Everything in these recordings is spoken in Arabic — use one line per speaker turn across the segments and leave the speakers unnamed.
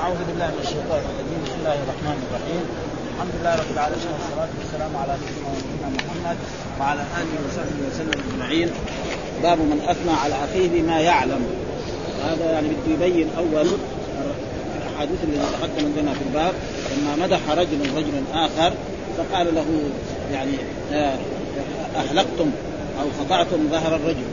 أعوذ بالله من الشيطان الرجيم. بسم الله الرحمن الرحيم. الحمد لله رب العالمين والصلاة والسلام على سيدنا محمد وعلى آله وصحبه وسلم أجمعين. باب من أثنى على أخيه بما يعلم. هذا يعني بده يبين أول الأحاديث اللي تقدم عندنا في الباب. لما مدح رجل رجلا آخر فقال له يعني آه، أهلكتم أو قطعتم ظهر الرجل.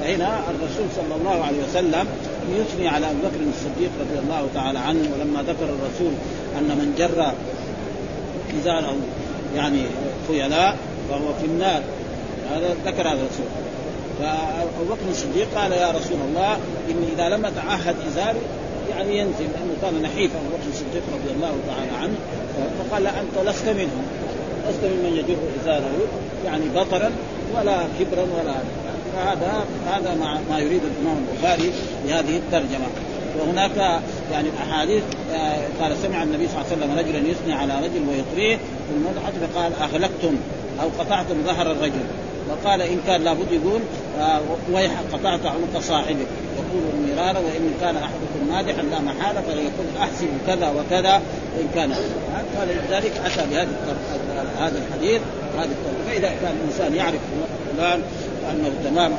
فهنا الرسول صلى الله عليه وسلم يثني على أبو بكر الصديق رضي الله تعالى عنه ولما ذكر الرسول أن من جر إزاره يعني خيلاء فهو في النار. هذا ذكر هذا الرسول. فأبو بكر الصديق قال يا رسول الله إني إذا لم أتعهد إزاري يعني ينزل لأنه كان نحيف أبو بكر الصديق رضي الله تعالى عنه فقال لا أنت لست منهم لست ممن يجر إزاره يعني بطرا ولا كبرا ولا فهذا هذا ما, ما يريد الإمام البخاري بهذه الترجمة. وهناك يعني الاحاديث آه، قال سمع النبي صلى الله عليه وسلم رجلا يثني على رجل ويطريه في المدحة فقال أهلكتم أو قطعتم ظهر الرجل. وقال إن كان لابد يقول آه، ويح قطعت عنق صاحبك. يقول مرارا وإن كان أحدكم مادحا لا محالة فليقول احسب كذا وكذا وإن كان فلذلك أتى بهذا هذا الحديث هذا فإذا كان الإنسان يعرف فلان انه تمام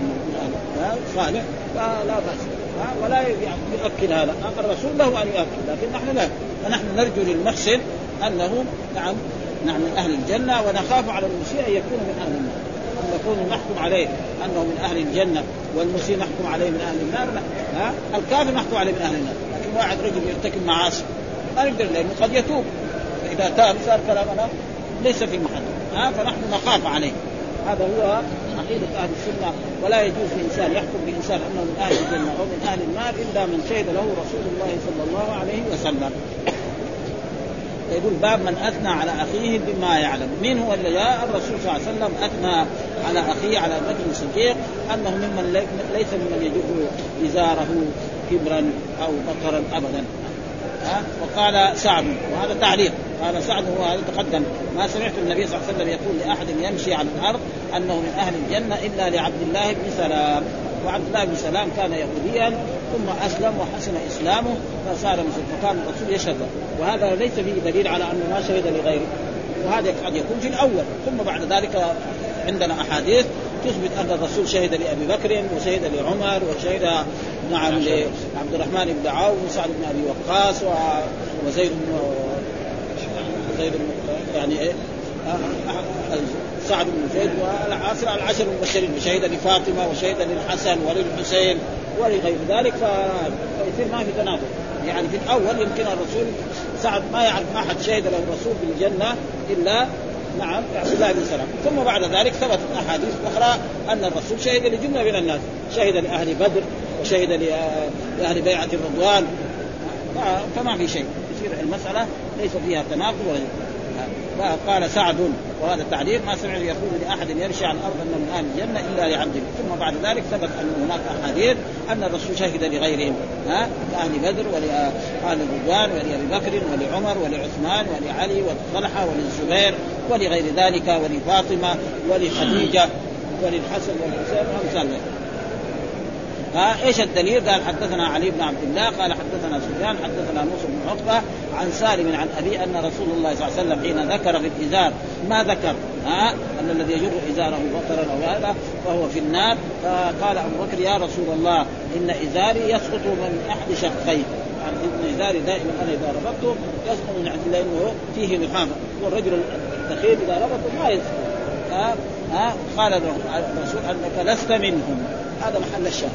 صالح فلا بأس ولا يؤكد هذا. الرسول له أن يؤكد لكن نحن لا. فنحن نرجو للمحسن أنه نعم نحن من أهل الجنة ونخاف على المسيء أن يكون من أهل النار. أن يكون محكم عليه أنه من أهل الجنة والمسيء محكوم عليه من أهل النار ها؟ الكافر محكوم عليه من أهل النار. لكن واحد رجل يرتكب معاصي ما نقدر لأنه قد يتوب. فإذا تاب صار كلامنا ليس في محل ها؟ فنحن نخاف عليه. هذا هو عقيدة أهل السنة ولا يجوز لإنسان يحكم بإنسان أنه من أهل الجنة أو من أهل النار إلا من شهد له رسول الله صلى الله عليه وسلم يقول باب من أثنى على أخيه بما يعلم، مين هو اللي جاء؟ الرسول صلى الله عليه وسلم أثنى على أخيه على بكر الصديق أنه ممن ليس ممن يجر إزاره كبرا أو بطرا ابدا. ها؟ وقال سعد وهذا تعليق قال سعد هو هذا تقدم. ما سمعت النبي صلى الله عليه وسلم يقول لأحد يمشي على الأرض أنه من أهل الجنة إلا لعبد الله بن سلام. وعبد الله بن سلام كان يهوديا ثم أسلم وحسن إسلامه فصار مسلم فكان الرسول يشهد وهذا ليس فيه دليل على أنه ما شهد لغيره. وهذا قد يكون في الأول ثم بعد ذلك عندنا أحاديث. تثبت أن الرسول شهد لأبي بكر وشهد لعمر وشهد نعم لعبد الرحمن بن عوف وسعد بن أبي وقاص وزيد بن زيد يعني إيه؟ سعد بن زيد والعشر العشر المبشرين. وشهد لفاطمة وشهد للحسن وللحسين ولغير ذلك. فيصير ما في تناقض. يعني في الأول يمكن الرسول سعد ما يعرف أحد شهد له الرسول بالجنة إلا نعم عبد الله بن سلام ثم بعد ذلك ثبتت أحاديث أخرى أن الرسول شهد لجمله من الناس. شهد لأهل بدر وشهد لأهل بيعة الرضوان. فما في شيء. يصير المسألة ليس فيها تناقض ولا قال سعد وهذا التعليق ما سمع يقول لأحد يمشي على الأرض انه من أهل الجنة إلا لعبد ثم بعد ذلك ثبت أن هناك أحاديث أن الرسول شهد لغيرهم ها؟ لأهل بدر ولاهل الرضوان ولأبي بكر ولعمر ولعثمان ولعلي وطلحه وللزبير ولغير ذلك ولفاطمة ولخديجة وللحسن والحسين وامثال ها إيش الدليل؟ قال حدثنا علي بن عبد الله قال حدثنا سفيان حدثنا موسى بن عقبة عن سالم عن أبي أن رسول الله صلى الله عليه وسلم حين ذكر في الإزار ما ذكر؟ ها؟ أن الذي يجر إزاره بطرا أو هذا فهو في النار. فقال أبو بكر يا رسول الله إن إزاري يسقط من احد شقيه يعني إزاري دائما أنا إذا ربطته يسقط من عندي لأنه فيه نحامه والرجل الدخيل إذا ربطه ما يسقط. ها؟ ها؟ قال الرسول أنك لست منهم. هذا محل الشاهد.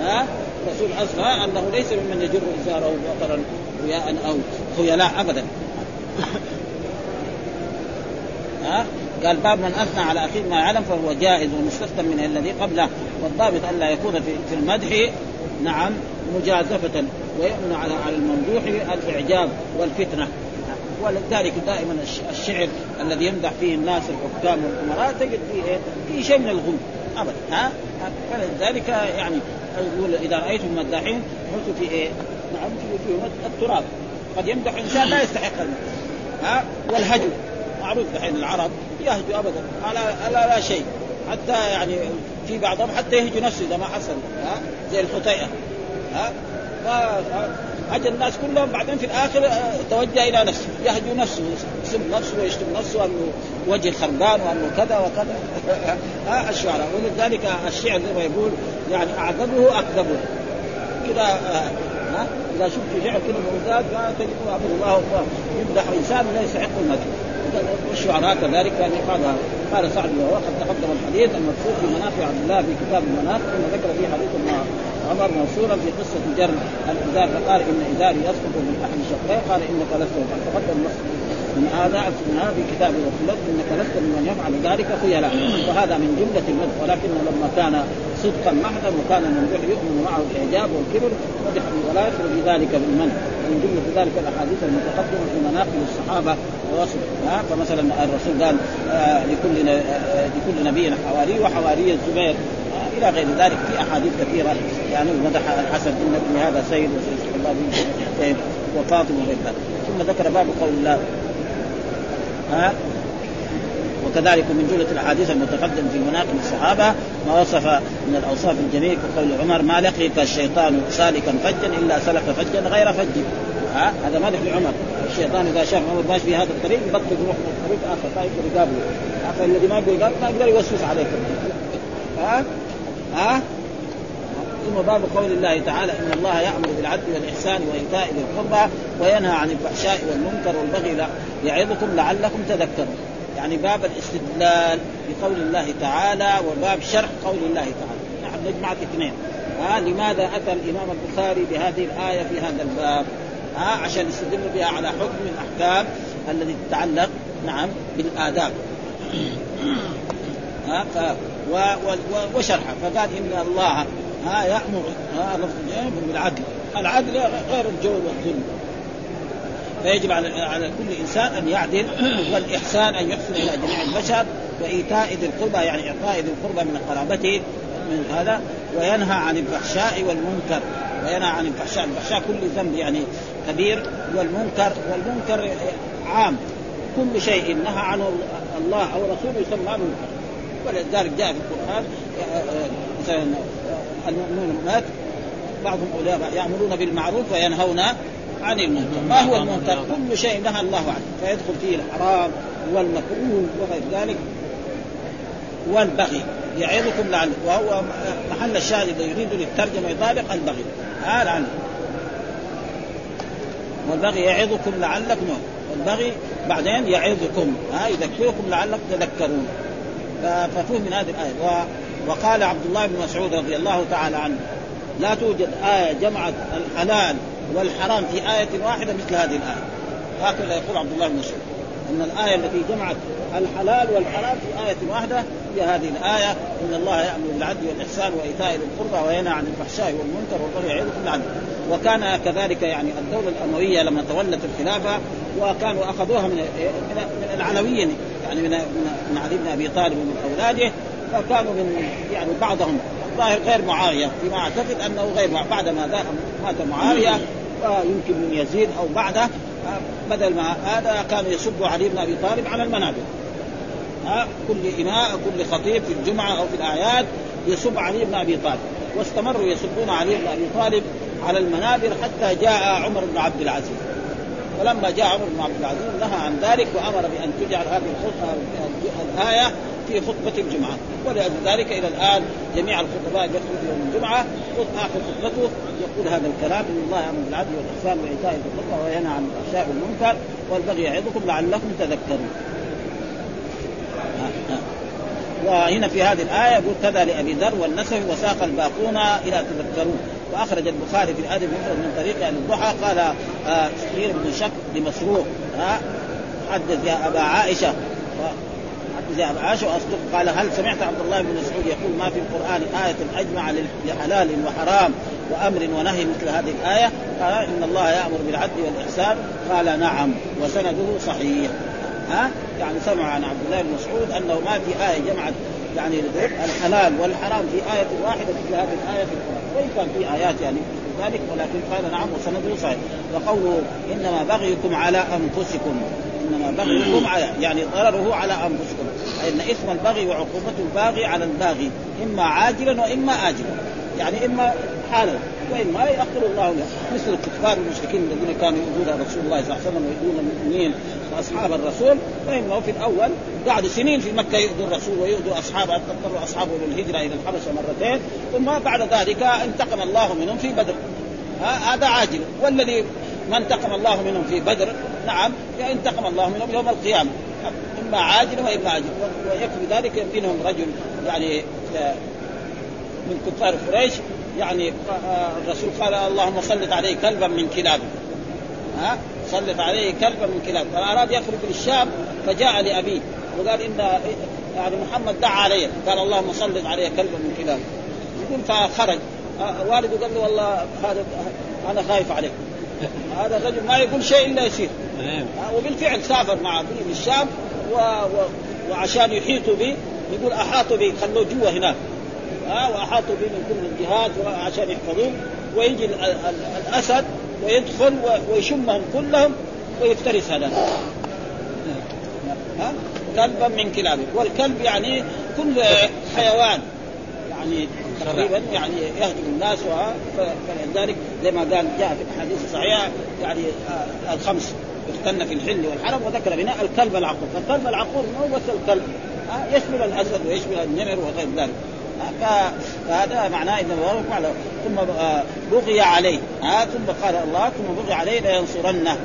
ها؟ الرسول اثنى أنه ليس ممن يجر إزاره بطرا رياء أو خيلاء ابدا. ها؟ قال باب من أثنى على أخيه ما يعلم فهو جائز ومستثنى من الذي قبله. والضابط الا يكون في, في المدح نعم مجازفة ويؤمن على على الممدوح الإعجاب والفتنة. ولذلك دائما الشعر الذي يمدح فيه الناس الحكام والأمراء تجد فيه إيه؟ فيه شيء من الغم ابدا. ها؟ فلذلك يعني يقول إذا رأيتم مداحين قلت في إيه؟ نعم في التراب. قد يمدح إنسان لا يستحق المدح ها؟ والهجو. معروف دحين العرب يهجو ابدا. على على لا شيء. حتى يعني في بعضهم حتى يهجو نفسه إذا ما حصل. ها؟ زي الحتيئه ها؟ هجى الناس كلهم بعدين في الآخر آه، توجه إلى نفسه يهجو نفسه يسب نفسه ويشتم نفسه انه وجه خربان وأنه كذا وكذا. ها الشعراء. ولذلك الشعر زي ما يقول يعني أعذبه أكذبه. كذا آه، إذا شفت شعر كذا ممتاز تجده عبد الله يمدح إنسان لا يستحق المدح والشعراء كذلك يعني قال قال سعد وقد تقدم الحديث المذكور في منافع عبد الله في كتاب المناقب ثم ذكر فيه حديث عمر موصولا في قصة جر الازار فقال إن ازاري يسقط من أحد شقيه قال إنك لست تقدم من هذا من هذا في كتاب الرسول إنك لست ممن يفعل ذلك خيلاء وهذا من جملة المدح ولكن لما كان صدقا محضا وكان الممدوح يؤمن معه الإعجاب والكبر مدح ولا في ذلك بالمن ومن جملة ذلك الأحاديث المتقدمة في مناقب الصحابة ووصف فمثلا الرسول قال آه لكل آه لكل نبي حواري وحواري الزبير. آه إلى غير ذلك في أحاديث كثيرة. يعني مدح الحسن إن ابن هذا سيد وسيد الله به وفاطمة وغير ذلك. ثم ذكر باب قول الله. ها؟ وكذلك من جملة الأحاديث المتقدم في مناقب الصحابة ما وصف من الأوصاف الجميل كقول عمر ما لقيك الشيطان سالكا فجا إلا سلك فجا غير فج. ها؟ هذا مدح لعمر الشيطان إذا شاف عمر ماشي في هذا الطريق يبطل يروح طريق آخر ما يقدر يقابله فالذي ما يقدر ما يقدر يوسوس عليك. ها؟ ها؟ ثم باب قول الله تعالى إن الله يأمر بالعدل والإحسان وإيتاء ذي القربى وينهى عن الفحشاء والمنكر والبغي يعظكم لعلكم تذكرون. يعني باب الاستدلال بقول الله تعالى وباب شرح قول الله تعالى. نحن نجمع الاثنين ها لماذا أتى الإمام البخاري بهذه الآية في هذا الباب؟ ها عشان يستدل بها على حكم من الأحكام الذي تتعلق نعم بالآداب. ها و وشرحه. فقال إن الله ها يامر ها لفظ بالعدل. العدل غير الجور والظلم. فيجب على على كل إنسان أن يعدل والإحسان أن يحسن إلى جميع البشر وايتاء ذي القربى يعني إعطاء ذي القربى من قرابته من هذا وينهى عن الفحشاء والمنكر. وينهى عن الفحشاء. الفحشاء كل ذنب يعني كبير والمنكر والمنكر عام. كل شيء نهى عنه الله أو رسوله يسمى منكر. ولذلك جاء في القرآن مثلا المؤمنون مات بعضهم أولياء يأمرون بالمعروف وينهون عن المنكر. ما هو المنكر؟ كل شيء نهى الله عنه فيدخل فيه الحرام والمكروه وغير ذلك. والبغي يعظكم لعل وهو محل الشاهد إذا يريد للترجمه يطابق البغي. هذا عنه والبغي يعظكم لعلكم والبغي بعدين يعظكم. ها يذكركم لعلكم تذكرون. ففهم من هذه الآية. وقال عبد الله بن مسعود رضي الله تعالى عنه لا توجد آية جمعت الحلال والحرام في آية واحدة مثل هذه الآية. هكذا يقول عبد الله بن مسعود. أن الآية التي جمعت الحلال والحرام في آية واحدة هي هذه الآية. إن الله يأمر بالعدل والإحسان وإيتاء ذي القربى وينهى عن الفحشاء والمنكر والبغي يعظكم لعلكم وكان كذلك يعني الدولة الأموية لما تولت الخلافة وكانوا أخذوها من من العلويين. يعني من من علي بن أبي طالب ومن أولاده فكانوا من يعني بعضهم الظاهر غير معاوية فيما أعتقد أنه غير بعد ما مات معاوية يمكن من يزيد أو بعده بدل ما هذا كانوا يسبوا علي بن أبي طالب على المنابر. كل اماء كل خطيب في الجمعة أو في الأعياد يسب علي بن أبي طالب. واستمروا يسبون علي بن أبي طالب على المنابر حتى جاء عمر بن عبد العزيز. ولما جاء عمر بن عبد العزيز نهى عن ذلك وأمر بأن تجعل هذه الخطبة الايه في خطبة الجمعة. ولذلك إلى الآن جميع الخطباء يخرج يوم الجمعة. آخر خطبته يقول هذا الكلام إن الله يأمر بالعدل والإحسان وإيتاء القربى وينهى عن الفحشاء والمنكر والبغي يعظكم لعلكم تذكرون. وهنا في هذه الآية يقول كذا لأبي ذر والنسوي وساق الباقون إلى تذكرون. وأخرج البخاري في الأدب من طريق أبي الضحى قال آه بن شك لمسروق آه حدث يا أبا عائشة زي ابو عائشة وأصدق قال هل سمعت عبد الله بن مسعود يقول ما في القرآن آية أجمع لحلال وحرام وأمر ونهي مثل هذه الآية؟ قال إن الله يأمر بالعدل والإحسان. قال نعم وسنده صحيح. ها؟ يعني سمع عن عبد الله بن مسعود أنه ما في آية جمعت يعني الحلال والحرام في آية واحدة مثل هذه الآية في القرآن. وإن كان في آيات يعني ذلك ولكن قال نعم وسنده صحيح وقوله إنما بغيكم على أنفسكم إنما بغيكم على يعني ضرره على أنفسكم. ان إثم البغي وعقوبة الباغي على الباغي إما عاجلا وإما آجلا. يعني إما حالا. واما يأخر الله له. مثل الكفار المشركين الذين كانوا يؤذون رسول الله صلى الله عليه وسلم ويؤذون المؤمنين. واصحاب الرسول فإنه في الأول قعدوا سنين في مكة يؤذوا الرسول ويؤذوا اصحابه اضطروا اصحابه للهجره إلى الحبشة مرتين ثم بعد ذلك انتقم الله منهم في بدر. هذا عاجل. والذي ما انتقم الله منهم في بدر نعم انتقم الله منهم يوم القيامة. إما عاجل وإما عاجل. ويكفي ذلك منهم رجل يعني من كفار قريش. يعني الرسول قال اللهم سلط عليه كلبا من كلابه ها؟ سلط عليه كلبا من كلاب. فاراد يخرج للشام فجاء لأبيه وقال إن يعني محمد دعا عليه. قال اللهم سلط عليه كلبا من كلابه يقول فخرج. والده قال له والله هذا أنا خايف عليك. هذا الرجل ما يقول شيء إلا يصير. نعم. وبالفعل سافر مع أبيه في الشام و... و... وعشان يحيطوا به يقول احاطوا به خلوه جوا هناك. ها واحاطوا به من كل الجهات عشان يحفظوه. ويجي الأسد ويدخل ويشمهم كلهم ويفترس هذا. ها؟ كلبا من كلابه. والكلب يعني كل حيوان. يعني تقريبا يعني يهجم الناس فلذلك زي ما قال جاء في الاحاديث الصحيحه يعني آه، الخمس. يختن في الحل والحرم وذكر بناء الكلب العقور. فالكلب العقور مو بس الكلب يشمل الأسد ويشمل النمر وغير ذلك. فهذا معناه انه ثم بغي عليه. ها ثم قال الله ثم بغي عليه لينصرنه.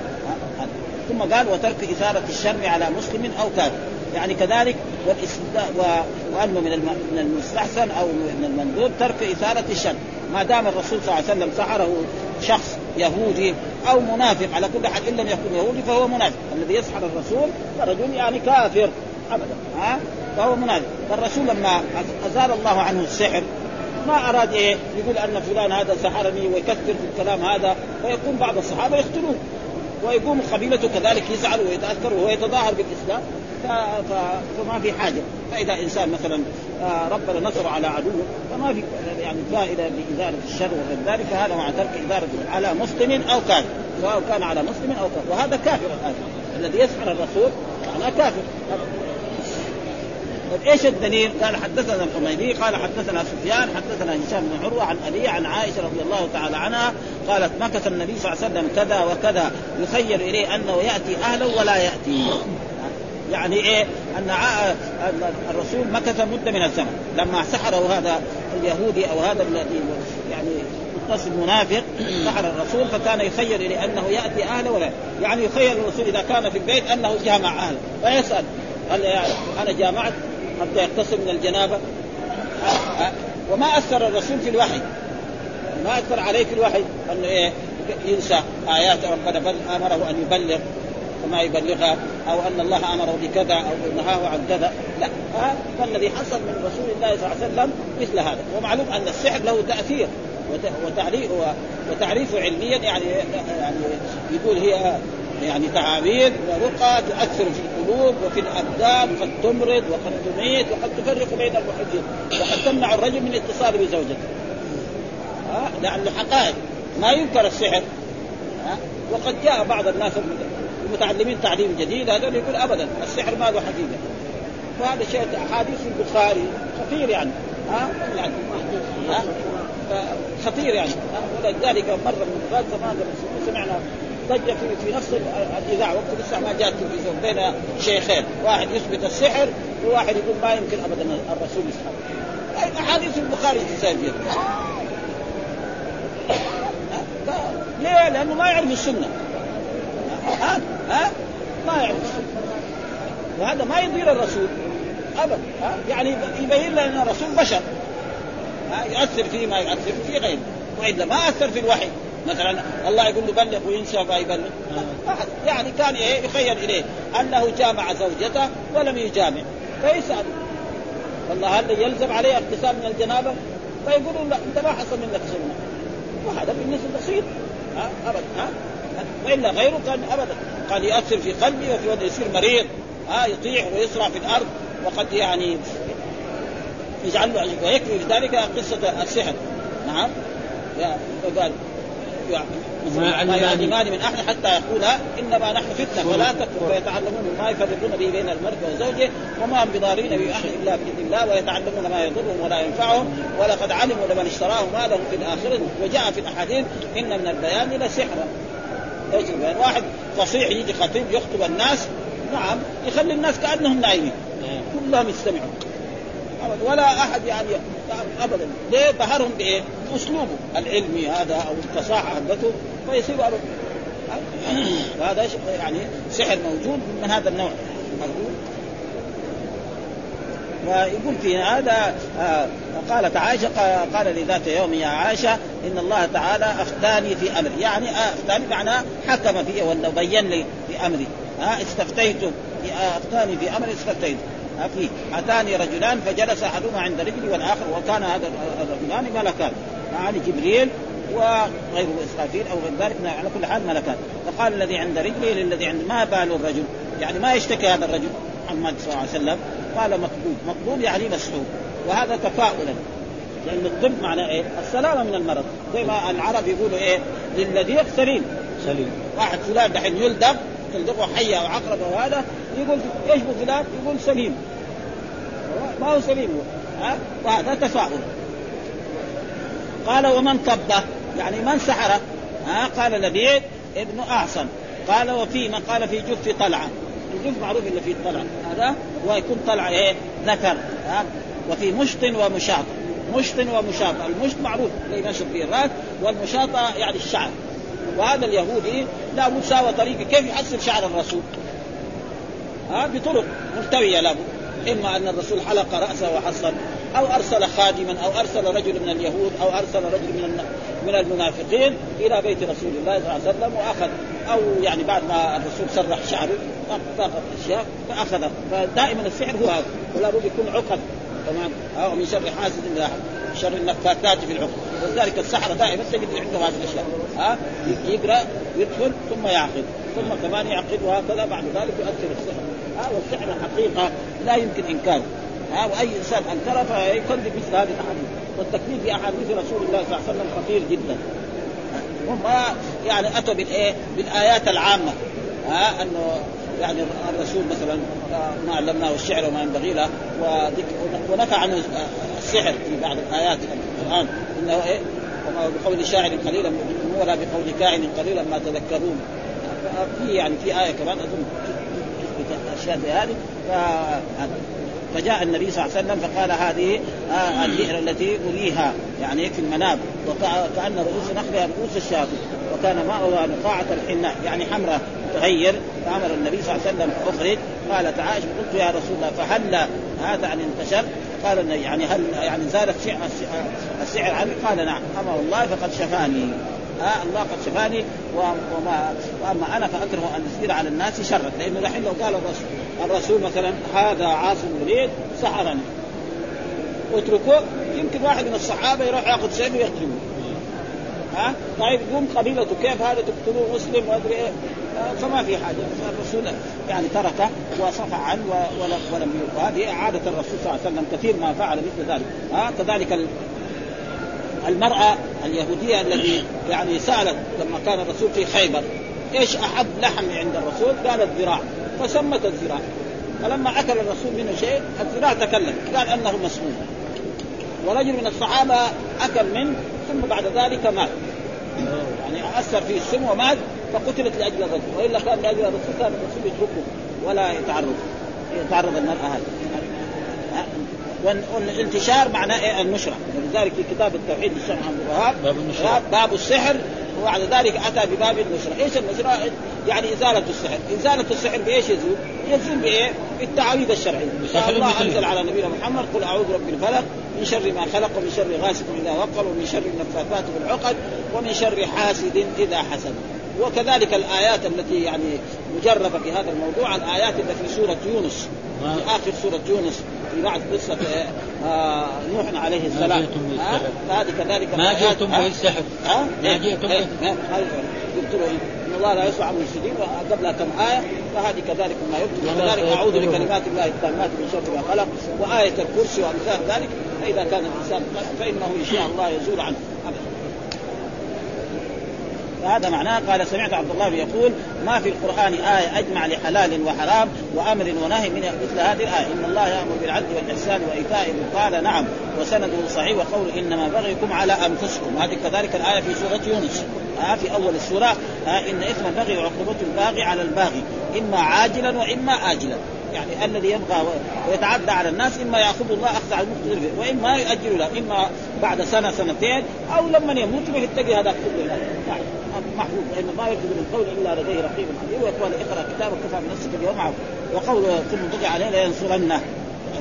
ثم قال وترك إثارة الشر على مسلم أو كافر. يعني كذلك وأنه من من المستحسن أو من المندوب ترك إثارة الشر. ما دام الرسول صلى الله عليه وسلم سحره شخص يهودي أو منافق على كل حال إن لم يكن يهودي فهو منافق. الذي يسحر الرسول فرجل يعني كافر. ابدا. ها؟ فهو منافق فالرسول لما أزال الله عنه السحر ما أراد إيه؟ يقول أن فلان هذا سحرني ويكثر في الكلام هذا فيكون بعض الصحابة يقتلوه. ويقوم قبيلته كذلك يزعل ويتأثر وهو يتظاهر بالإسلام. فما في حاجة. فإذا إنسان مثلا آه، ربنا نصر على عدوه فما في يعني فائدة باداره الشر وغير ذلك. فهذا مع ترك إدارة على مسلم أو كافر. سواء كان على مسلم أو كافر. وهذا كافر الآن. الذي يسحر الرسول معناه كافر. طيب إيش الدليل؟ قال حدثنا الحميدي قال حدثنا سفيان حدثنا هشام بن عروة عن ابي عن عائشة رضي الله تعالى عنها قالت مكث النبي صلى الله عليه وسلم كذا وكذا. يخيل إليه أنه يأتي اهله ولا يأتي. يعني إيه؟ أن الرسول مكث مده من الزمن. لما سحره هذا اليهودي أو هذا الذي يعني متصل منافق سحر الرسول فكان يخيل إليه أنه يأتي اهله ولا يعني يخيل الرسول إذا كان في البيت أنه جامع اهله فيسأل يعني أنا جامعت؟ حتى يغتسل من الجنابة. وما أثر الرسول في الوحي. ما أثر عليه في الوحي انه إيه ينسى آيات ربنا بل أمره أن يبلغ. وما يبلغها. أو أن الله أمره بكذا أو نهاه عن كذا. لا. فالذي حصل من رسول الله صلى الله عليه وسلم مثل هذا. ومعلوم أن السحر له تأثير. وتعريف وتعريفه علميا يعني يعني يقول هي يعني تعابير ورقى تؤثر في القلوب وفي الأبدان قد تمرض وقد تميت وقد تفرق بين المحبين وقد تمنع الرجل من اتصال بزوجته. ها؟ لأنه حقائق. ما ينكر السحر. ها؟ وقد جاء بعض الناس المتعلمين تعليم جديد هذول يقول ابدا السحر ما له حقيقة. وهذا شيء أحاديث البخاري خطير يعني. ها؟ يعني ها؟ خطير يعني. ولذلك مرة من المرات زمان سمعنا ضجه في في نفس الإذاعة وقت لسه ما جاء التلفزيون بين شيخين واحد يثبت السحر وواحد يقول ما يمكن ابدا الرسول يسحر. أحاديث البخاري تساوي ليه؟ لأنه ما يعرف السنة. ها؟ ها؟ ما يعرف السنة. وهذا ما يضير الرسول. ابدا ها؟ يعني يبين لنا أن الرسول بشر. ها؟ يؤثر فيه ما يؤثر في غيره. وإلا ما أثر في الوحي. مثلا الله يقول له بلغ وينسى فيبلغ يعني كان إيه يخيل إليه أنه جامع زوجته ولم يجامع. فيسأل. والله هل يلزم عليه اغتسال من الجنابة؟ فيقولون لا أنت ما حصل منك سنه وهذا بالنسبة بسيط ابدا ها. وإلا غيره كان ابدا. قد يؤثر في قلبه وفي وضع يصير مريض. ها يطيح ويسرع في الأرض. وقد يعني يجعل له ويكفي في ذلك قصة السحر. نعم. فقال ما يعلمان من أحد حتى يقولا إنما نحن فتنة فلا تكفر فيتعلمون ما يفرقون به بين المرء وزوجه وما هم بضارين به أحد إلا بإذن الله ويتعلمون ما يضرهم ولا ينفعهم ولقد علموا لمن اشتراه ما له في الآخرة وجاء في الأحاديث إن من البيان لسحرا إيش البيان؟ واحد فصيح يجي خطيب يخطب الناس نعم يخلي الناس كأنهم نايمين. كلهم يستمعون. ولا أحد يعني ابدا. ليه؟ بهرهم بإيه؟ بأسلوبه. العلمي هذا أو الفصاحة حقته فيصير هذا يعني سحر موجود من هذا النوع. ويقول في هذا آه قالت عائشة قال لذات يوم يا عائشة إن الله تعالى أفتاني في أمري. يعني آه أفتاني معناه حكم في ولا بين لي في أمري. آه استفتيت آه، أفتاني في أمري استفتيت. فيه أتاني رجلان فجلس أحدهما عند رجلي والآخر وكان هذا الرجلان ملكان يعني جبريل وغيره اسرافيل أو غير ذلك على كل حال ملكان. فقال الذي عند رجلي للذي عند ما بال الرجل؟ يعني ما يشتكي هذا الرجل؟ محمد صلى الله عليه وسلم. قال مقبول مقبول يعني مسحوب. وهذا تفاؤلا. لأن الطب معناه إيه؟ السلامة من المرض. زي ما العرب يقولوا إيه؟ للذي سليم سليم. واحد فلان دحين يلدغ تلدغه حية أو عقرب أو هذا يقول إيش فلان؟ يقول سليم. ما هو سليم هو. ها؟ وهذا تفاؤل. قال ومن طبه يعني من سحره ها؟ قال لبيد ابن اعصم قال وفي من قال في جف طلعة. الجف معروف إلا فيه طلعة. هذا ويكون طلعة إيه؟ ذكر ها؟ وفي مشط ومشاط. مشط ومشاط. المشط معروف. اللي نشط فيه الراس والمشاطة يعني الشعر. وهذا اليهودي لا بد ساوى طريقة كيف يحصل شعر الرسول. ها بطرق ملتويه لابد إما أن الرسول حلق رأسه وحصل أو أرسل خادما أو أرسل رجل من اليهود أو أرسل رجل من من المنافقين إلى بيت رسول الله صلى الله عليه وسلم وأخذ أو يعني بعد ما الرسول سرح شعره فاقت أشياء فاخذ فدائما السحر هو هذا ولا بد يكون عقد. تمام؟ أو من شر حاسد اذا شر النفاثات في العقد ولذلك السحرة دائما تجد عندهم هذه الأشياء. ها؟ يقرأ يدخل ثم يعقد. ثم كمان يعقد وهكذا بعد ذلك يؤثر السحر. ها؟ والسحر حقيقة لا يمكن انكاره ها؟ وأي إنسان أنكره فيكذب مثل هذه الأحاديث. والتكذيب في أحاديث رسول الله صلى الله عليه وسلم خطير جدا. هم يعني أتوا بالإيه؟ بالآيات العامة. ها؟ أنه يعني الرسول مثلا ما علمناه الشعر وما ينبغي له ونفى عنه السحر في بعض الآيات القرآن إنه إيه؟ وما بقول شاعر قليلا ولا بقول كاهن قليلا ما تذكرون. في يعني في آية كمان أظن أشياء زي هذه. فجاء النبي صلى الله عليه وسلم فقال هذه آه البئر التي أريها يعني في المنام. وكان رؤوس نخلها رؤوس الشاطئ وكان ماؤها نقاعة الحناء يعني حمراء. تغير فأمر النبي صلى الله عليه وسلم أخرج. قالت عائشه قلت يا رسول الله فهل هذا ان انتشر؟ قال يعني هل يعني زال السعر عني؟ قال نعم. اما والله فقد شفاني. آه الله قد شفاني. وما وأما أنا فأكره أن يصير على الناس شرا. لأنه الحين لو قال الرسول الرسول مثلا هذا عاصم وليد سحرني. اتركوه يمكن واحد من الصحابة يروح يأخذ سيف ويقتله. ها؟ طيب يقوم قبيلته كيف هذا تقتلوه مسلم؟ وأدري إيه. فما في حاجة. الرسول يعني تركه وصفى عنه ولم ولم وهذه عاده الرسول صلى الله عليه وسلم كثير ما فعل مثل ذلك. ها؟ كذلك المرأة اليهودية التي يعني سألت لما كان الرسول في خيبر إيش أحب لحم عند الرسول؟ قالت ذراع. فسمت الذراع. فلما أكل الرسول منه شيء الذراع تكلم. قال أنه مسموم. ورجل من الصحابة أكل منه ثم بعد ذلك مات. يعني أثر فيه السم ومات فقتلت لأجل الرجل. وإلا كان لأجل الرسول كان الرسول يتركه ولا يتعرض يتعرض المراه هذه. والانتشار معناه إيه؟ النشرة. ولذلك في كتاب التوحيد للشيخ محمد الوهاب باب النشرة. باب السحر وبعد ذلك أتى بباب النشره، إيش النشره؟ يعني إزالة السحر، إزالة السحر بإيش يزول؟ يزول بإيه؟ بالتعاويذ الشرعيه، الله أنزل على نبينا محمد قل أعوذ برب الفلق من شر ما خلق ومن شر غاسق إذا وقر ومن شر النفاثات في العقد ومن شر حاسد إذا حسد، وكذلك الآيات التي يعني مجربه في هذا الموضوع الآيات التي في سورة يونس في آخر سورة يونس في بعد قصة آه نوح عليه السلام. هذه كذلك
ما جئتم به السحر
ما جئتم به قلت له إن الله لا يسمع الشديد وقبلها كم آية فهذه كذلك ما يكتب. وكذلك أعوذ بكلمات الله التامات من شر ما خلق وآية الكرسي وأمثال ذلك. فإذا كان الانسان فإنه إن شاء الله يزول عنه. فهذا معناه قال سمعت عبد الله يقول ما في القرآن آية أجمع لحلال وحرام وأمر ونهي من مثل هذه الآية. إن الله يأمر بالعدل والإحسان وإيتاء قال نعم. وسنده صحيح وقول إنما بغيكم على أنفسكم. هذه كذلك الآية في سورة يونس. آه في أول السورة. آه إن إثم البغي وعقوبه الباغي على الباغي. إما عاجلا وإما آجلا. يعني الذي يبغى ويتعدى على الناس إما يأخذ الله أخذ على المقتدر وإما يؤجل له. إما بعد سنة سنتين أو لما يموت يتقي هذا كله. يعني محفوظ لأنه ما يكتب من قول إلا لديه رقيب حديث ويقول اقرأ كتابك كفى بنفسك اليوم عفو وقوله ثم بقي عليه لينصرنه.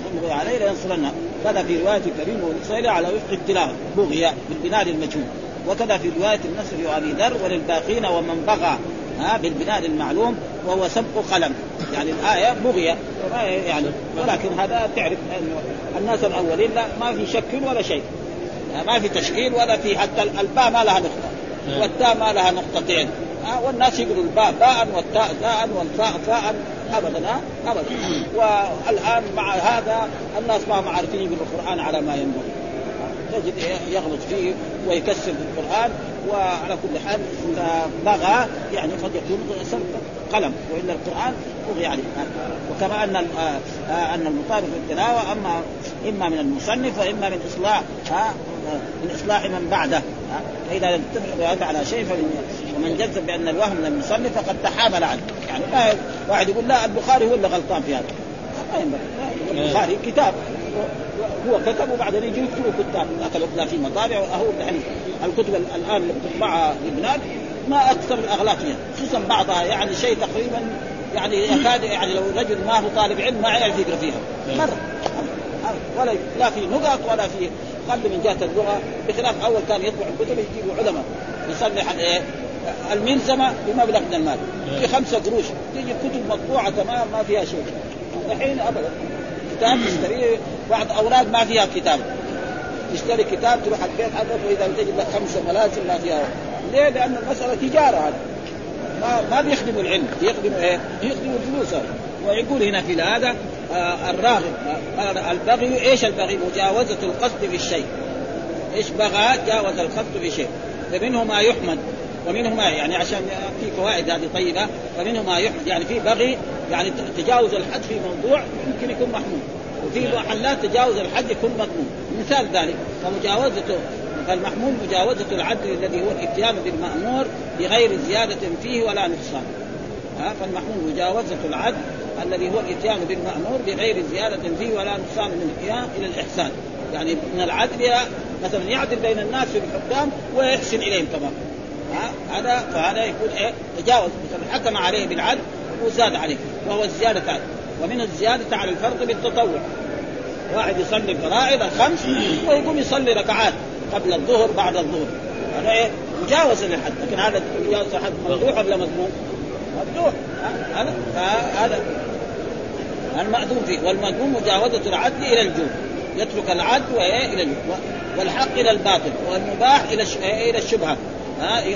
ثم بقي عليه لينصرنه. كذا في رواية كريم والاسرائيلي على وفق التلاوة بغي بالبناء للمجهول وكذا في رواية النصر وأبي ذر وللباقين ومن بغى ها بالبناء المعلوم وهو سبق قلم. يعني الآية بغي يعني ولكن هذا تعرف الناس الأولين لا ما في شك ولا شيء. ما في تشكيل ولا في حتى الباء ما لها نقطة. والتاء ما لها نقطتين. ها والناس يقولوا الباء باء والتاء تاء والفاء فاء ابدا ها ابدا. والآن مع هذا الناس ما هم عارفين يقروا القرآن على ما ينبغي. تجد يغلط فيه ويكسر في القرآن وعلى كل حال بغى يعني قد يكون قلم والا القرآن بغي عليه. وكما أن أن المطابق في التلاوه أما إما من المصنف وإما من إصلاح من إصلاح من بعده فإذا اتفق على شيء ومن جزم بأن الوهم من المصنف فقد تحامل عنه. يعني واحد يقول لا البخاري هو اللي غلطان في هذا. ما ينبغي. البخاري كتاب. هو كتب وبعدين يجي يكتبوا كتاب لا في مطابع وهو يعني الكتب الآن اللي بتطبعها لبنان ما أكثر الاغلاط فيها خصوصا بعضها يعني شيء تقريبا يعني يكاد يعني لو رجل ما هو طالب علم ما يعرف يقرأ فيها. مرة. ولا لا في نقط ولا في قبل من جهة اللغة. بخلاف أول كان يطبع الكتب يجيبوا علماء. يصلح الايه الملزمة بمبلغ من المال. في خمسة قروش. تيجي كتب مطبوعة تمام ما فيها شيء. الحين ابدا. كتاب تشتريه بعض أولاد ما فيها كتاب. تشتري كتاب تروح البيت حقك وإذا تجد لك خمسه ملازم ما فيها. ليه؟ لأن المسألة تجارة هذا ما ما بيخدموا العلم. يخدموا إيه؟ يخدموا الفلوس ويقول هنا في هذا آه الراغب آه البغي إيش البغي؟ مجاوزة القصد في الشيء. إيش بغى؟ جاوز القصد في شيء. فمنه ما يحمد. ومنه ما يعني عشان في فوائد هذه طيبة فمنه ما يحمد يعني في بغي يعني تجاوز الحد في موضوع يمكن يكون محمود وفي محلات تجاوز الحد يكون مضمون. مثال ذلك فمجاوزته فالمحمول مجاوزة العدل الذي هو الاتيان بالمأمور بغير زيادة فيه ولا نقصان. فالمحمول مجاوزة العدل الذي هو الاتيان بالمأمور بغير زيادة فيه ولا نقصان من إلى الإحسان. يعني من العدل مثلا يعدل بين الناس في الحكام ويحسن إليهم كمان هذا فهذا يكون إيه؟ تجاوز. حكم عليه بالعدل وزاد عليه وهو الزيادة عليه. ومن الزيادة على الفرض بالتطوع. واحد يصلي الفرائض الخمس ويقوم يصلي ركعات قبل الظهر بعد الظهر. هذا إيه؟ مجاوز للحد. لكن هذا مجاوز الحد ممدوح ولا مذموم؟ ممدوح هذا هذا المأذون فيه. والمذموم مجاوزة العدل إلى الجود. يترك العدل وإيه؟ إلى الجود. والحق إلى الباطل. والمباح إلى إلى الشبهة.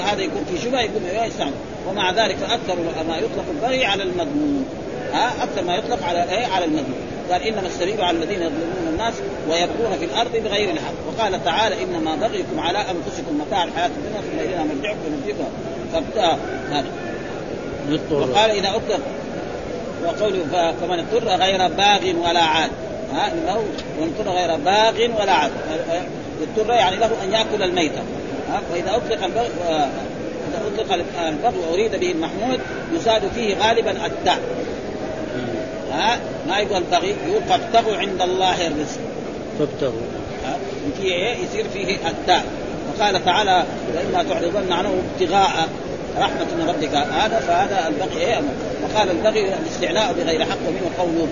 هذا يكون في شبهه يكون يستعمل ومع ذلك أكثر ما يطلق البغي على المذموم ها أكثر ما يطلق على إيه؟ على المذموم قال إنما السبيل على الذين يظلمون الناس ويبغون في الأرض بغير الحق. وقال تعالى إنما بغيكم على أنفسكم متاع الحياة الدنيا ثم إلينا مرجعكم ونبيكم فابتاء هذا. وقال إذا أطلق. وقوله فمن اضطر غير باغ ولا عاد. ها إنه ومن اضطر غير باغ ولا عاد. اضطر يعني له أن يأكل الميتة. واذا أطلق البغي إذا أطلق البغي وأريد به المحمود يزاد فيه غالبا التاء ها ما يقول البغي يقول فابتغوا عند الله الرزق.
فابتغوا.
في إيه يصير فيه التاء وقال تعالى واما تعرضن عنه ابتغاء رحمة من ربك. هذا فهذا البغي إيه؟ وقال البغي الاستعلاء بغير حق ومنه قوله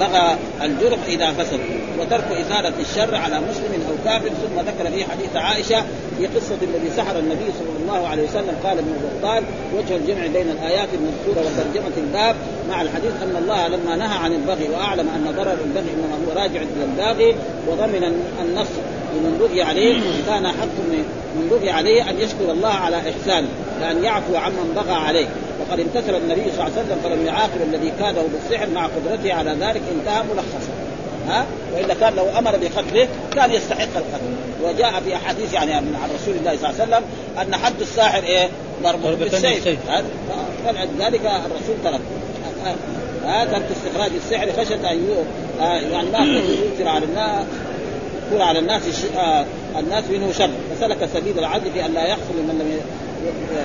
بغى الجرح إذا فسد وترك اثارة الشر على مسلم أو كافر. ثم ذكر في حديث عائشة في قصة الذي سحر النبي صلى الله عليه وسلم. قال ابن بطال وجه الجمع بين الآيات المذكورة وترجمة الباب مع الحديث أن الله لما نهى عن البغي وأعلم أن ضرر البغي إنما هو راجع إلى الباغي وضمن النص لمن بغي عليه. كان حق من بغي عليه أن يشكر الله على إحسانه. لأن يعفو عمن بغى عليه. وقد امتثل النبي صلى الله عليه وسلم فلم يعاقب الذي كاده بالسحر مع قدرته على ذلك انتهى ملخصا. ها؟ وإلا كان لو أمر بقتله كان يستحق القتل. وجاء في أحاديث يعني عن رسول الله صلى الله عليه وسلم أن حد الساحر إيه؟ ضربه بالسيف. فلذلك الرسول ترك هذا ترك استخراج السحر خشية أن يعني ما يؤثر على الناس يكون على الناس آه الناس منه شر. فسلك سبيل العدل في أن لا يحصل من لم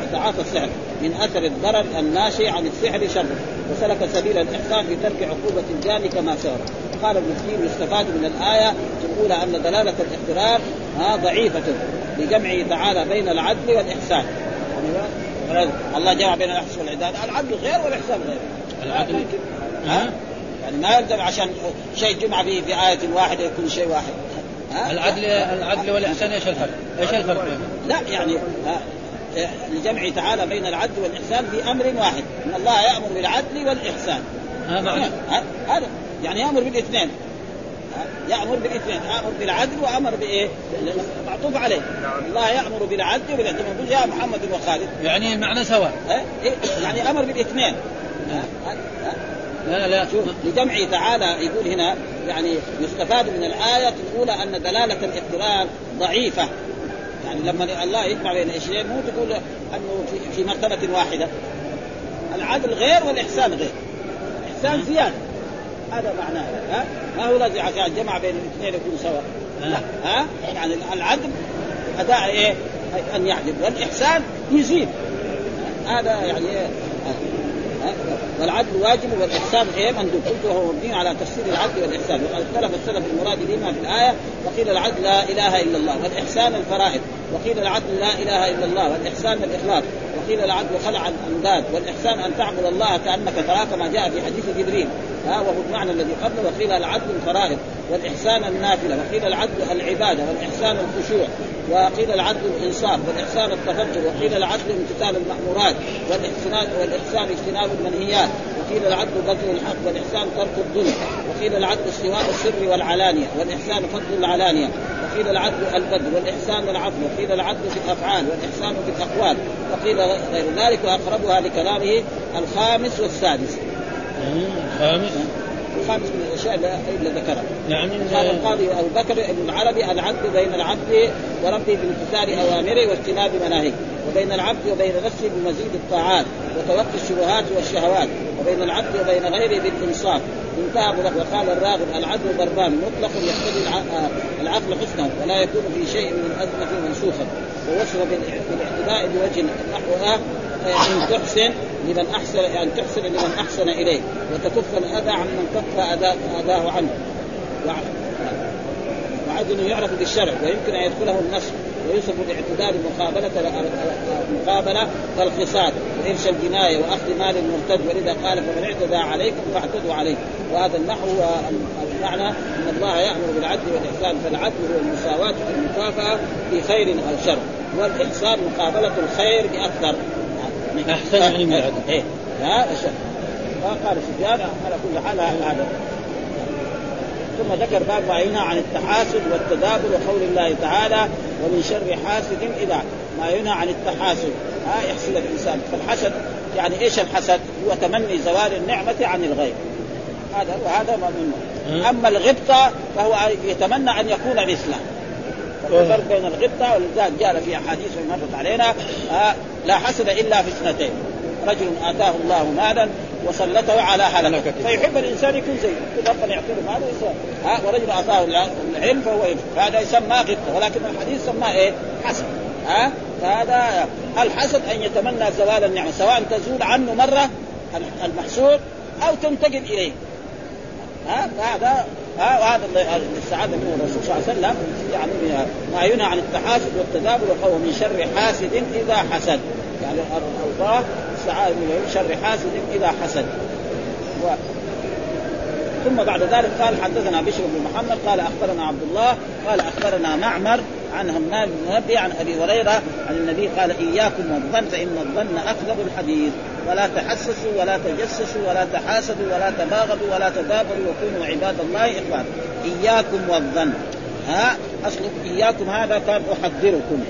يتعاطى السحر من أثر الضرر الناشئ عن السحر شر. وسلك سبيل الاحسان في ترك عقوبة الجاني كما سبق قال ابن كثير يستفاد من الآية تقول أن دلالة الاحترام ها ضعيفة لجمعه تعالى بين العدل والإحسان. الله جمع بين الإحسان والعدال العدل غير والإحسان غير. العدل؟ ها؟ يعني ما يلزم عشان شيء جمع به في آية واحدة يكون شيء واحد.
ها؟ العدل العدل والإحسان إيش الفرق؟ إيش الفرق؟
لا يعني لجمع تعالى بين العدل والإحسان في أمر واحد إن الله يأمر بالعدل والإحسان. هذا يعني يأمر بالاثنين. يأمر بالاثنين أمر بالعدل وأمر بإيه؟ معطوف عليه. الله يأمر بالعدل وبالعدل يا محمد وخالد.
يعني المعنى سواء.
إيه؟ يعني أمر بالاثنين.
لا لا
شوف لجمعه تعالى يقول هنا يعني يستفاد من الآية الأولى أن دلالة الاقتران ضعيفة. يعني لما الله يجمع بين الشيئين مو تقول أنه في, في مرتبة واحدة. العدل غير والإحسان غير. الإحسان زيادة. هذا معناه. ها؟ ما هو لازم عشان جمع بين الاثنين يكون سواء. لا. ها؟ يعني العدل أداء إيه؟ أن يعدل. والإحسان يزيد. هذا يعني إيه؟ والعدل واجب والإحسان غير مندوب قلت وهو مبني على تفسير العدل والإحسان. وقد اختلف السلف المراد بما في الآية وقيل العدل لا إله إلا الله والإحسان الفرائض. وقيل العدل لا إله إلا الله والإحسان الإخلاص. وقيل العدل خلع الانداد والإحسان أن تعبد الله كأنك تراه كما جاء في حديث جبريل. ها وهو المعنى الذي قبله وقيل العدل الفرائض والإحسان النافلة وقيل العدل العبادة والإحسان الخشوع وقيل العدل الإنصاف والإحسان التفجر وقيل العدل امتثال المأمورات والاحسان والإحسان اجتناب المنهيات وقيل العدل بذل الحق والإحسان ترك الظلم وقيل العدل استواء السر والعلانية والإحسان فضل العلانية وقيل العدل البذل والإحسان العفو وقيل العدل في الافعال والإحسان في الاقوال وقيل غير ذلك وأقربها لكلامه الخامس والسادس.
الخامس
الخامس من الأشياء اللي ذكرها.
يعني
قال القاضي أبو بكر ابن العربي العدل بين العبد وربه بامتثال أوامره واجتناب مناهيه وبين العبد وبين نفسه بمزيد الطاعات وتوقي الشبهات والشهوات وبين العبد وبين غيره بالإنصاف. انتهى وقال الراغب العدل ضربان مطلق يقتضي العقل حسنه ولا يكون في شيء من الازمه منسوخا. ووصف بالإعتداء بوجه نحو ان تحسن لمن أحسن يعني تحسن لمن أحسن اليه وتكف الأذى عن من كف أذاه عنه. وعدل يعرف بالشرع ويمكن أن يدخله النصر ويوصف باعتدال مقابلة مقابلة كالخصاد وإرش الجناية وأخذ مال المرتد. ولذا قال فمن اعتدى عليكم فاعتدوا عليه. وهذا النحو المعنى أن الله يأمر بالعدل والإحسان فالعدل هو المساواة في خير أو شر. والإحسان مقابلة الخير بأكثر.
أحسن يعني من العدل
إيه. ها فقال سفيان على كل حال هذا ثم ذكر باب ما ينهى عن التحاسد والتدابر وقول الله تعالى ومن شر حاسد اذا ما ينهى عن التحاسد. ها يحسد الإنسان. فالحسد يعني إيش الحسد؟ هو تمني زوال النعمة عن الغير هذا وهذا ما منه. أما الغبطة فهو يتمنى أن يكون مثله الفرق بين الغبطة ولذلك جاء في أحاديث مرت علينا آه لا حسد إلا في اثنتين. رجل آتاه الله مالا وسلطه على هلكه فيحب الإنسان يكون زيه ربنا يعطيه مال ها ورجل اعطاه العلم فهو هذا يسمى غبطة ولكن الحديث سماه إيه؟ حسد. ها فهذا الحسد أن يتمنى زوال النعمة سواء تزول عنه مرة المحسود أو تنتقل إليه. ها فهذا ها وهذا السعاده من الرسول صلى الله عليه وسلم يعني ما ينهى عن التحاسد والتدابر وهو من شر حاسد إذا حسد يعني الله السعاده من شر حاسد إذا حسد. ثم بعد ذلك قال حدثنا بشر بن محمد قال أخبرنا عبد الله قال أخبرنا معمر عن همام بن منبه عن أبي هريرة عن النبي قال إياكم والظن فإن الظن اكذب الحديث. ولا تحسسوا ولا تجسسوا ولا تحاسدوا ولا تباغضوا ولا تدابروا وكونوا عباد الله اخوانا إياكم والظن. ها أصل إياكم هذا كان أحذركم.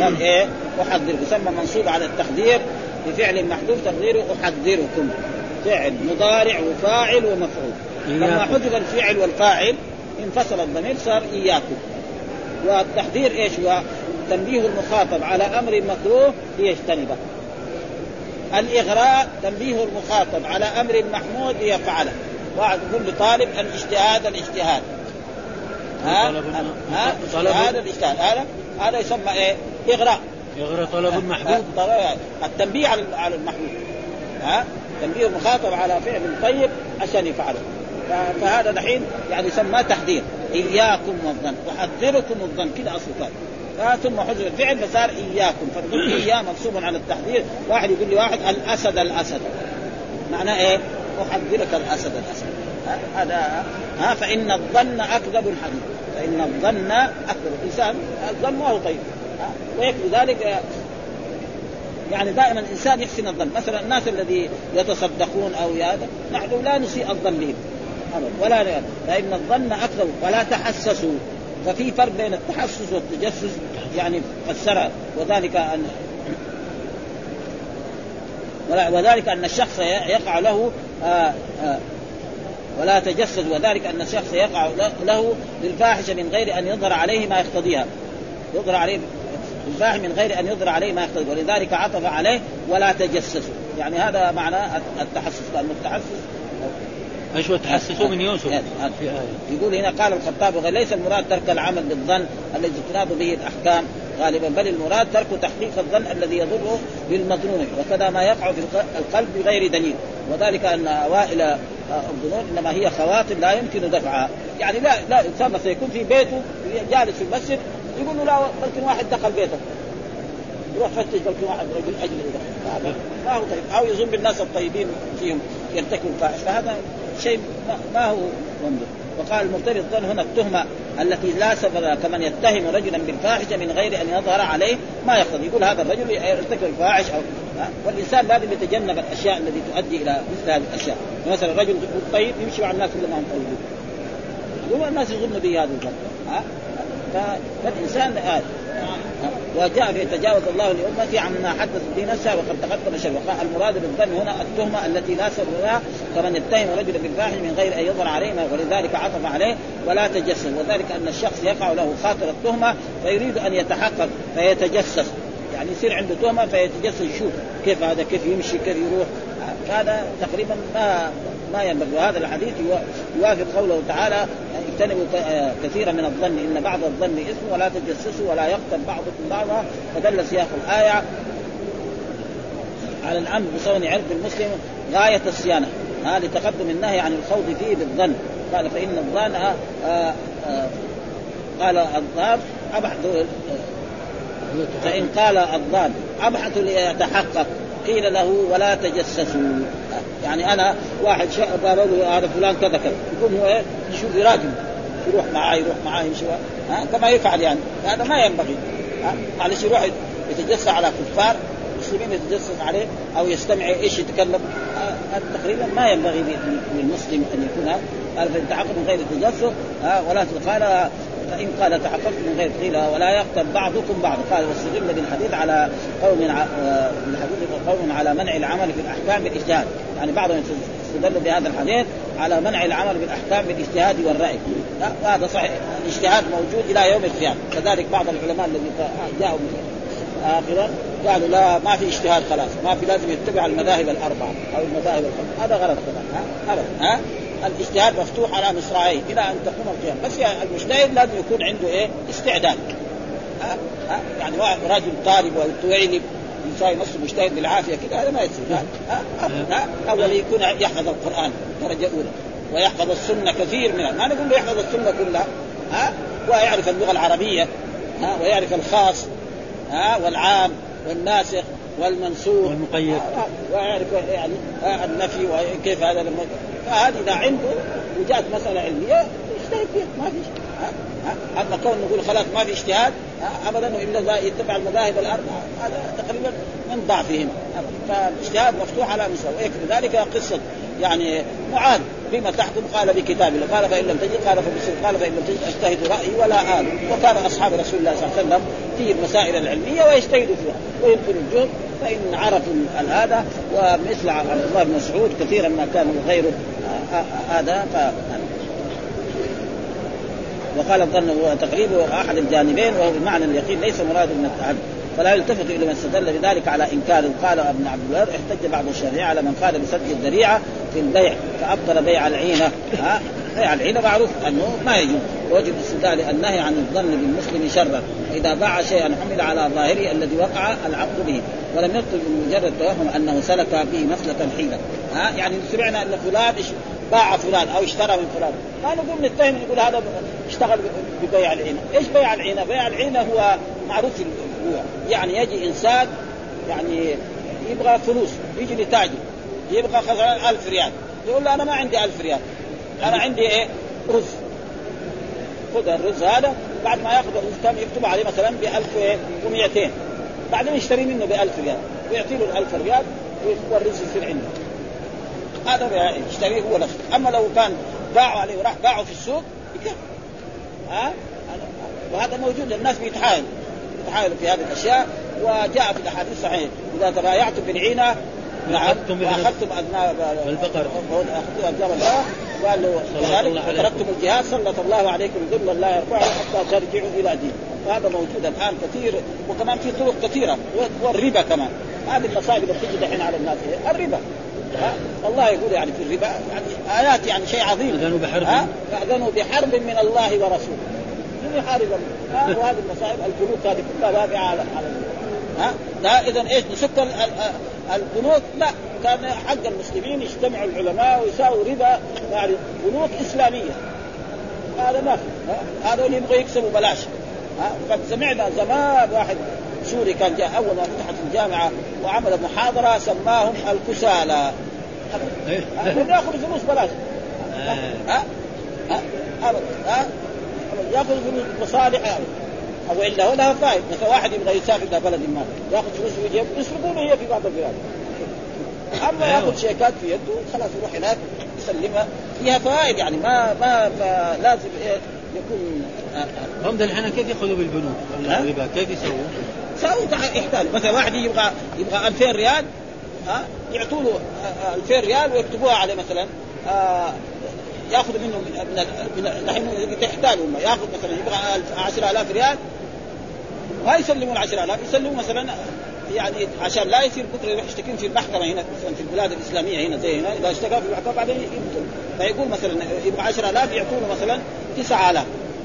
قال إيه؟ أحذركم. يسمى منصوب على التخدير بفعل محذوف تقديره أحذركم. فعل مضارع وفاعل ومفعول. لما حذف الفعل والفاعل انفصل الضمير صار إياكم. والتحذير إيش هو؟ تنبيه المخاطب على أمر مكروه ليجتنبه. الإغراء تنبيه المخاطب على أمر محمود ليفعله. واحد يقول لطالب الاجتهاد الاجتهاد. ها؟ ها؟ اجتهاد الاجتهاد. هذا هذا يسمى إيه؟ إغراء.
إغراء طلب محبوب
التنبيه على المحبوب ها؟ تنبيه المخاطب على فعل طيب عشان يفعله. فهذا دحين يعني سماه تحذير. إياكم والظن. أحذركم الظن. كذا أصل كان ثم حذف الفعل فصار إياكم. فنقول إياه منصوب على التحذير. واحد يقول لي واحد الأسد الأسد. معناه إيه؟ أحذرك الأسد الأسد. هذا ها فإن الظن أكذب الحديث. فإن الظن أكذب. الانسان الظن ما هو طيب. ويكفي ذلك يعني دائما الإنسان يحسن الظن. مثلا الناس الذي يتصدقون أو هذا نحن لا نسيء الظن بهم. ولا فإن الظن اكذب ولا تحسسوا. ففي فرق بين التحسس والتجسس يعني فسرها وذلك أن وذلك أن الشخص يقع له آآ آآ ولا تجسس. وذلك أن الشخص يقع له للفاحشه من غير أن يظهر عليه ما يقتضيها. يظهر عليه الفاحش من غير أن يظهر عليه ما يقتضي ولذلك عطف عليه ولا تجسسوا. يعني هذا معنى التحسس لأن التحسس
إيش هو تحسسوا من يوسف. في
آية. يقول هنا قال الخطاب ليس المراد ترك العمل بالظن الذي تناط به الأحكام غالبا بل المراد ترك تحقيق الظن الذي يضره بالمظنون وكذا ما يقع في القلب بغير دليل. وذلك أن أوائل الظنون إنما هي خواطر لا يمكن دفعها. يعني لا لا إنسان مثلا يكون في بيته جالس في المسجد يقول له لا بلكن واحد دخل بيته. يروح فتش بلكن واحد رجل أجنبي دخل. ما هو طيب. أو يظن بالناس الطيبين فيهم يرتكبوا الفاحش فهذا شيء ما هو منظر. وقال المرتبط الظن هنا التهمة التي لا سبب كمن يتهم رجلا بالفاحشة من غير أن يظهر عليه ما يقتضي. يقول هذا الرجل يرتكب الفاحش أو والإنسان لازم يتجنب الأشياء التي تؤدي إلى مثل هذه الأشياء. مثلا رجل طيب يمشي مع الناس كلهم هم طيبين. الناس يظن به هذا الظن. فالإنسان آه وجاء في تجاوز الله لأمتي عما حدث به نفسها وقد تقدم شيء المراد بالظن هنا التهمة التي لا سبب لها كمن يتهم رجلا بالفاحش من غير أن يظهر عليه ولذلك عطف عليه ولا تجسس. وذلك أن الشخص يقع له خاطر التهمة فيريد أن يتحقق فيتجسس. يعني يصير عنده تهمة فيتجسس. يشوف كيف هذا كيف يمشي كيف يروح. هذا تقريبا ما ما ينبغي. وهذا الحديث يوافق قوله تعالى اجتنبوا كثيرا من الظن إن بعض الظن إثم ولا تجسسوا ولا يقتل بعضكم بعضا. فدل سياق الآية على الأمر بصون عرض المسلم غاية الصيانة. ها لتقدم النهي عن الخوض فيه بالظن. قال فإن الظن آه آه قال الظان أبحث فإن قال الظان أبحث ليتحقق. قيل له ولا تجسسوا. يعني أنا واحد قال له هذا فلان كذا كذا. يكون هو يشوف يراجم يروح معاه يروح معاه يمشي ها؟ كما يفعل يعني. هذا ما ينبغي. معلش يروح يتجسس على كفار المسلمين يتجسس عليه أو يستمع إيش يتكلم. هذا تقريبا ما ينبغي للمسلم أن يكون. هذا تحقق من غير التجسس ولا قال فإن قال تحققت من غير قيل ولا يقتل بعضكم بعض. قال واستدل بالحديث على قوم بالحديث قوم على منع العمل في الاحكام بالاجتهاد. يعني بعضهم استدلوا بهذا الحديث على منع العمل بالأحكام بالاجتهاد والرأي. هذا صحيح. الاجتهاد موجود إلى يوم القيامة. كذلك بعض العلماء الذين جاءوا اخرا قالوا لا ما في اجتهاد خلاص. ما في لازم يتبع المذاهب الأربعة أو المذاهب الخمسة. هذا غلط طبعا. ها؟ ابدا ها؟ الاجتهاد مفتوح على مصراعيه إلى أن تقوم القيامة. بس يعني المجتهد لازم يكون عنده إيه؟ استعداد. ها؟ ها؟ يعني واحد رجل طالب ويعلم إنسان نفسه مجتهد بالعافية كذا هذا ما يصير. ها؟ ها؟ اول يكون يحفظ القرآن درجة أولى ويحفظ السنة كثير منها. ما نقول له يحفظ السنة كلها ها؟ ويعرف اللغة العربية ها؟ ويعرف الخاص ها؟ والعام والناسخ والمنسوخ
والمقيد.
ويعرف يعني النفي وكيف هذا لما فهذه إذا عنده وجاءت مسألة علمية يجتهد فيها ما في اما كون نقول خلاص ما في اجتهاد ابدا الا يتبع المذاهب الأربعة. هذا تقريبا من ضعفهم. فالاجتهاد مفتوح على مستوى ويكفي ذلك قصة يعني معاذ بما تحكم قال بكتاب الله قال فإن لم تجد قال فبسر قال فإن لم تجد اجتهد رأيي ولا آل وكان أصحاب رسول الله صلى الله عليه وسلم في المسائل العلمية ويجتهدوا فيها. ويبذلوا الجهد فإن عرفوا هذا ومثل عبد الله بن مسعود كثيرا ما كانوا غيره. هذا ف وقال الظن هو تقريبه أحد الجانبين وهو بمعنى اليقين ليس مراد من التعدي فلا يلتفت إلى من استدل بذلك على إنكار. قال ابن عبد الوهاب احتج بعض الشافعية على من قال بسد الذريعة في البيع فأبطل بيع العينة. ها؟ بيع العينة معروف أنه ما يجوز. وجب استدلال النهي عن الظن بالمسلم شرا. إذا باع شيئا حمل على ظاهره الذي وقع العقد به. ولم يطلب بمجرد توهم أنه سلك به مسلكا حيلا. ها؟ يعني سمعنا أن فلان باع فلان أو اشترى من فلان. ما نقول نتهم نقول هذا اشتغل ببيع العينة، إيش بيع العينة؟ بيع العينة هو معروف في البيوع، يعني يجي إنسان يعني يبغى فلوس يجي لتاجر يبغى مثلا 1000 ريال. يقول له أنا ما عندي 1000 ريال. أنا عندي إيه؟ رز. خذ الرز هذا بعد ما يأخذ الرز كم يكتب عليه مثلا ب 1200 بعدين يشتري منه ب 1000 ريال. ويعطي له ال 1000 ريال والرز يصير عنده. هذا يشتريه هو نفسه. أما لو كان باعوا عليه وراح باعوا في السوق يكفي. ها؟ وهذا موجود الناس بيتحايلوا. يتحايلوا في هذه الأشياء وجاء في الأحاديث الصحيحه إذا تبايعتم بالعينه نعم وأخذتم اذناب
البقر
اخذتم اذناب البقر قال له كذلك وتركتم الجهاد سلط الله عليكم ذلا لا يرفعه حتى ترجعوا إلى دين وهذا موجود الآن كثير وكمان في طرق كثيرة. والربا كمان. هذه المصائب اللي بتجي دحين على الناس الربا. الله يقول يعني في الربا يعني آيات يعني شيء عظيم.
أذنوا بحرب.
فأذنوا بحرب من الله ورسوله. من يحارب وهذه المصائب البنوك هذه كلها واقعه على على ها؟ لا اذا إيش؟ نسك البنوك لا. كان حق المسلمين يجتمعوا العلماء ويساووا ربا. يعني بنوك إسلامية. هذا ما في. هذا اللي يبغوا يكسبوا بلاش. قد سمعنا زمان واحد سوري كان جاء أول ما فتحت الجامعة وعمل محاضرة سماهم الكسالى. ياخذ فلوس بلاش. ها؟ ها؟ ها؟ ياخذ فلوس مصالح. أو إلا هو لها فائده مثلا واحد يبغى يسافر إلى بلد ما. ياخذ فلوس في جيبه يسرقونه هي في بعض البلاد. أما ياخذ شيكات في يده خلاص يروح هناك يسلمها. فيها فوائد يعني. ما ما لازم إيه يكون
هم الحين كيف يأخذوا بالبنوك؟ الربا؟ كيف يسووا؟
سووا يحتاج مثلا واحد يبغى يبغى 2000 ريال ها؟ يعطوا له 2000 ريال ويكتبوها عليه مثلا آه ياخذ منه من من الحين تحتاج هم ياخذ مثلا يبغى 10000 ريال ما يسلمون 10000 يسلمون مثلا يعني عشان لا يصير بكرة يروح يشتكين في المحكمة هنا مثلا في البلاد الإسلامية هنا زي هنا إذا اشتكى في المحكمة بعدين يقتل. فيقول مثلا يبغى 10000 يعطونه مثلا 9000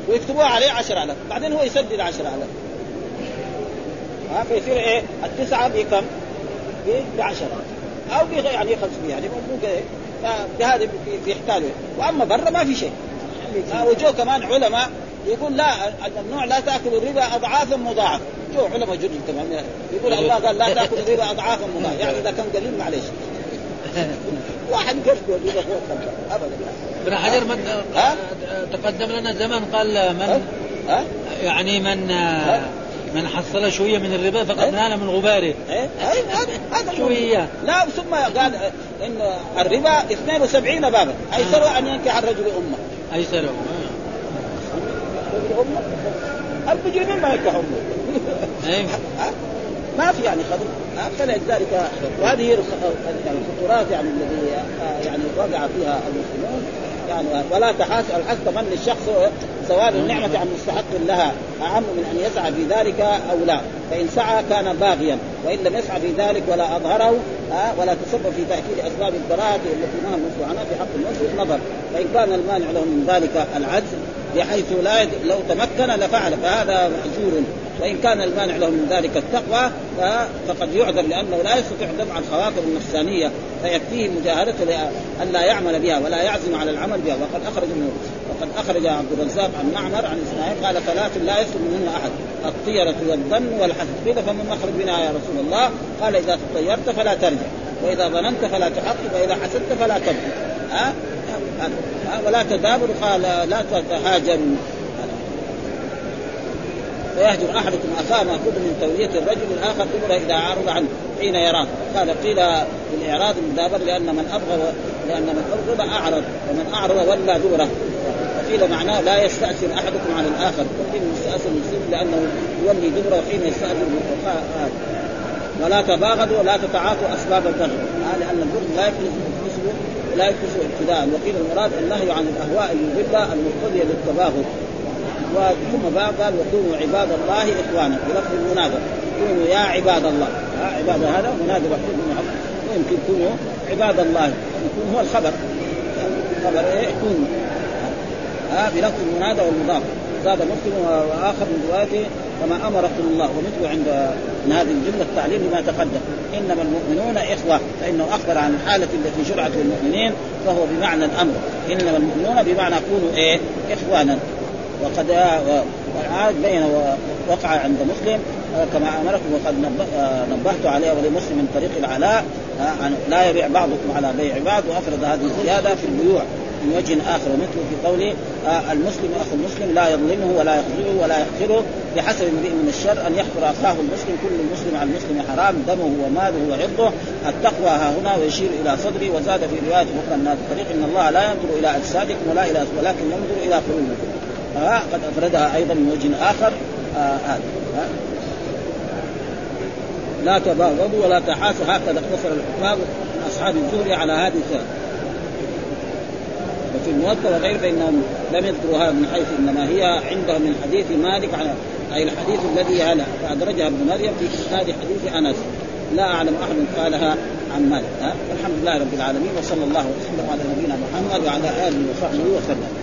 ويكتبوها عليه 10000 بعدين هو يسدد 10000 ها فيصير إيه؟ التسعة بكم؟ ب 10 أو يعني 500 يعني مو بهذا بيحتاجوا وأما برا ما في شيء. وجو كمان علماء يقول لا الممنوع لا تأكل الربا اضعافا مضاعفة. جو علماء جد تمام. يقول الله قال لا تأكل الربا اضعافا مضاعفة. يعني إذا كان قليل معلش واحد قصده الربا ابدا.
ابن حجر من تقدم لنا زمان قال من؟
ها؟
يعني من من حصل شوية من الربا فقد نال من غباره.
إيه؟ هذا
شوية.
لا ثم قال إن الربا 72 بابا. ايسر أن ينكح الرجل أمه.
ايسر
رجل أمه؟ المجرمين ما ينكحوا امه ما في يعني خبر. فلذلك وهذه يعني الخطورات يعني الذي يعني وقع فيها المسلمون. يعني ولا تحاس الحث تمني الشخص زوال النعمة عن مستحق لها أعم من أن يسعى في ذلك أو لا فإن سعى كان باغيا وإن لم يسعى في ذلك ولا أظهره ولا تسبب في تأكيد أسباب البراءة التي نهى النص عنها في حق النص نظر فإن كان المانع له من ذلك العجز بحيث لا. لو تمكن لفعل فهذا مأجور وان كان المانع له من ذلك التقوى فقد يعذر لأنه لا يستطيع دفع الخواطر النفسانية فيكفيه مجاهدته لا يعمل بها ولا يعزم على العمل بها. وقد أخرج من وقد أخرج عبد الرزاق عن معمر عن إسماعيل قال ثلاث لا يسلم منهن أحد الطيرة والظن والحسد قيل فمن مخرج منها يا رسول الله؟ قال إذا تطيرت فلا ترجع وإذا ظننت فلا تحقق وإذا حسدت فلا تبكي ها؟ ولا تدابر قال لا تهاجروا فيهجر أحدكم أخاه ما كل من تولية الرجل الآخر دبره إذا عرض عنه حين يراه. قال قيل بالاعراض المدابر لأن من أبغى لأن من أبغض أعرض ومن أعرض ولى دبره وقيل معناه لا يستأثر أحدكم على الآخر. وقيل مستاثر المسلم لأنه يولي دبره حين يستأثر ولا تباغضوا ولا تتعاطوا أسباب البغي لأن البغض لا يكنسه لا يكنسه ابتداء وقيل المراد النهي عن الأهواء المضله المقتضيه للتباغض. بقى قال وكونوا عباد الله إخوانا بلفظ المنادى كونوا يا عباد الله. ها عباد هذا منادى محمد ويمكن كونوا عباد الله. يكون هو الخبر. خبر إيه؟ كونوا. ها بلفظ المنادى والمضاف. زاد مسلم وآخر من روايته كما أمركم الله ومثله عند من هذه الجملة التعليم لما تقدم. إنما المؤمنون إخوة فإنه أخبر عن الحالة التي شرعت للمؤمنين فهو بمعنى الأمر. إنما المؤمنون بمعنى كونوا إيه؟ إخوانا. وقد وعاد بين وقع عند مسلم كما أمركم وقد نبهت عليه ولمسلم من طريق العلاء لا يبيع بعضكم على بيع بعض وافرد هذه الزيادة في البيوع من وجه آخر ومثله في قوله آه المسلم أخو المسلم لا يظلمه ولا يخذله ولا يحقره بحسب امرئ من الشر أن يحقر أخاه المسلم كل المسلم على المسلم حرام دمه وماله وعرضه التقوى ها هنا ويشير إلى صدري وزاد في رواية أخرى من هذا الطريق إن الله لا ينظر إلى أجسادكم ولا إلى ولكن ينظر إلى قلوبكم. آه قد أفردها أيضا من وجه آخر هذا. آه. آه لا تباغضوا ولا تحاسوا هكذا اقتصر الحفاظ من أصحاب الزهري على هذه الثلاث وفي الموطأ وغير فإنهم لم يذكروا هذا من حيث إنما هي عندهم من حديث مالك على أي الحديث الذي هلا فأدرجها ابن مريم في إسناد حديث أنس. لا أعلم أحد قالها عن مالك. ها والحمد لله رب العالمين وصلى الله وسلم على نبينا محمد وعلى آله وصحبه وسلم.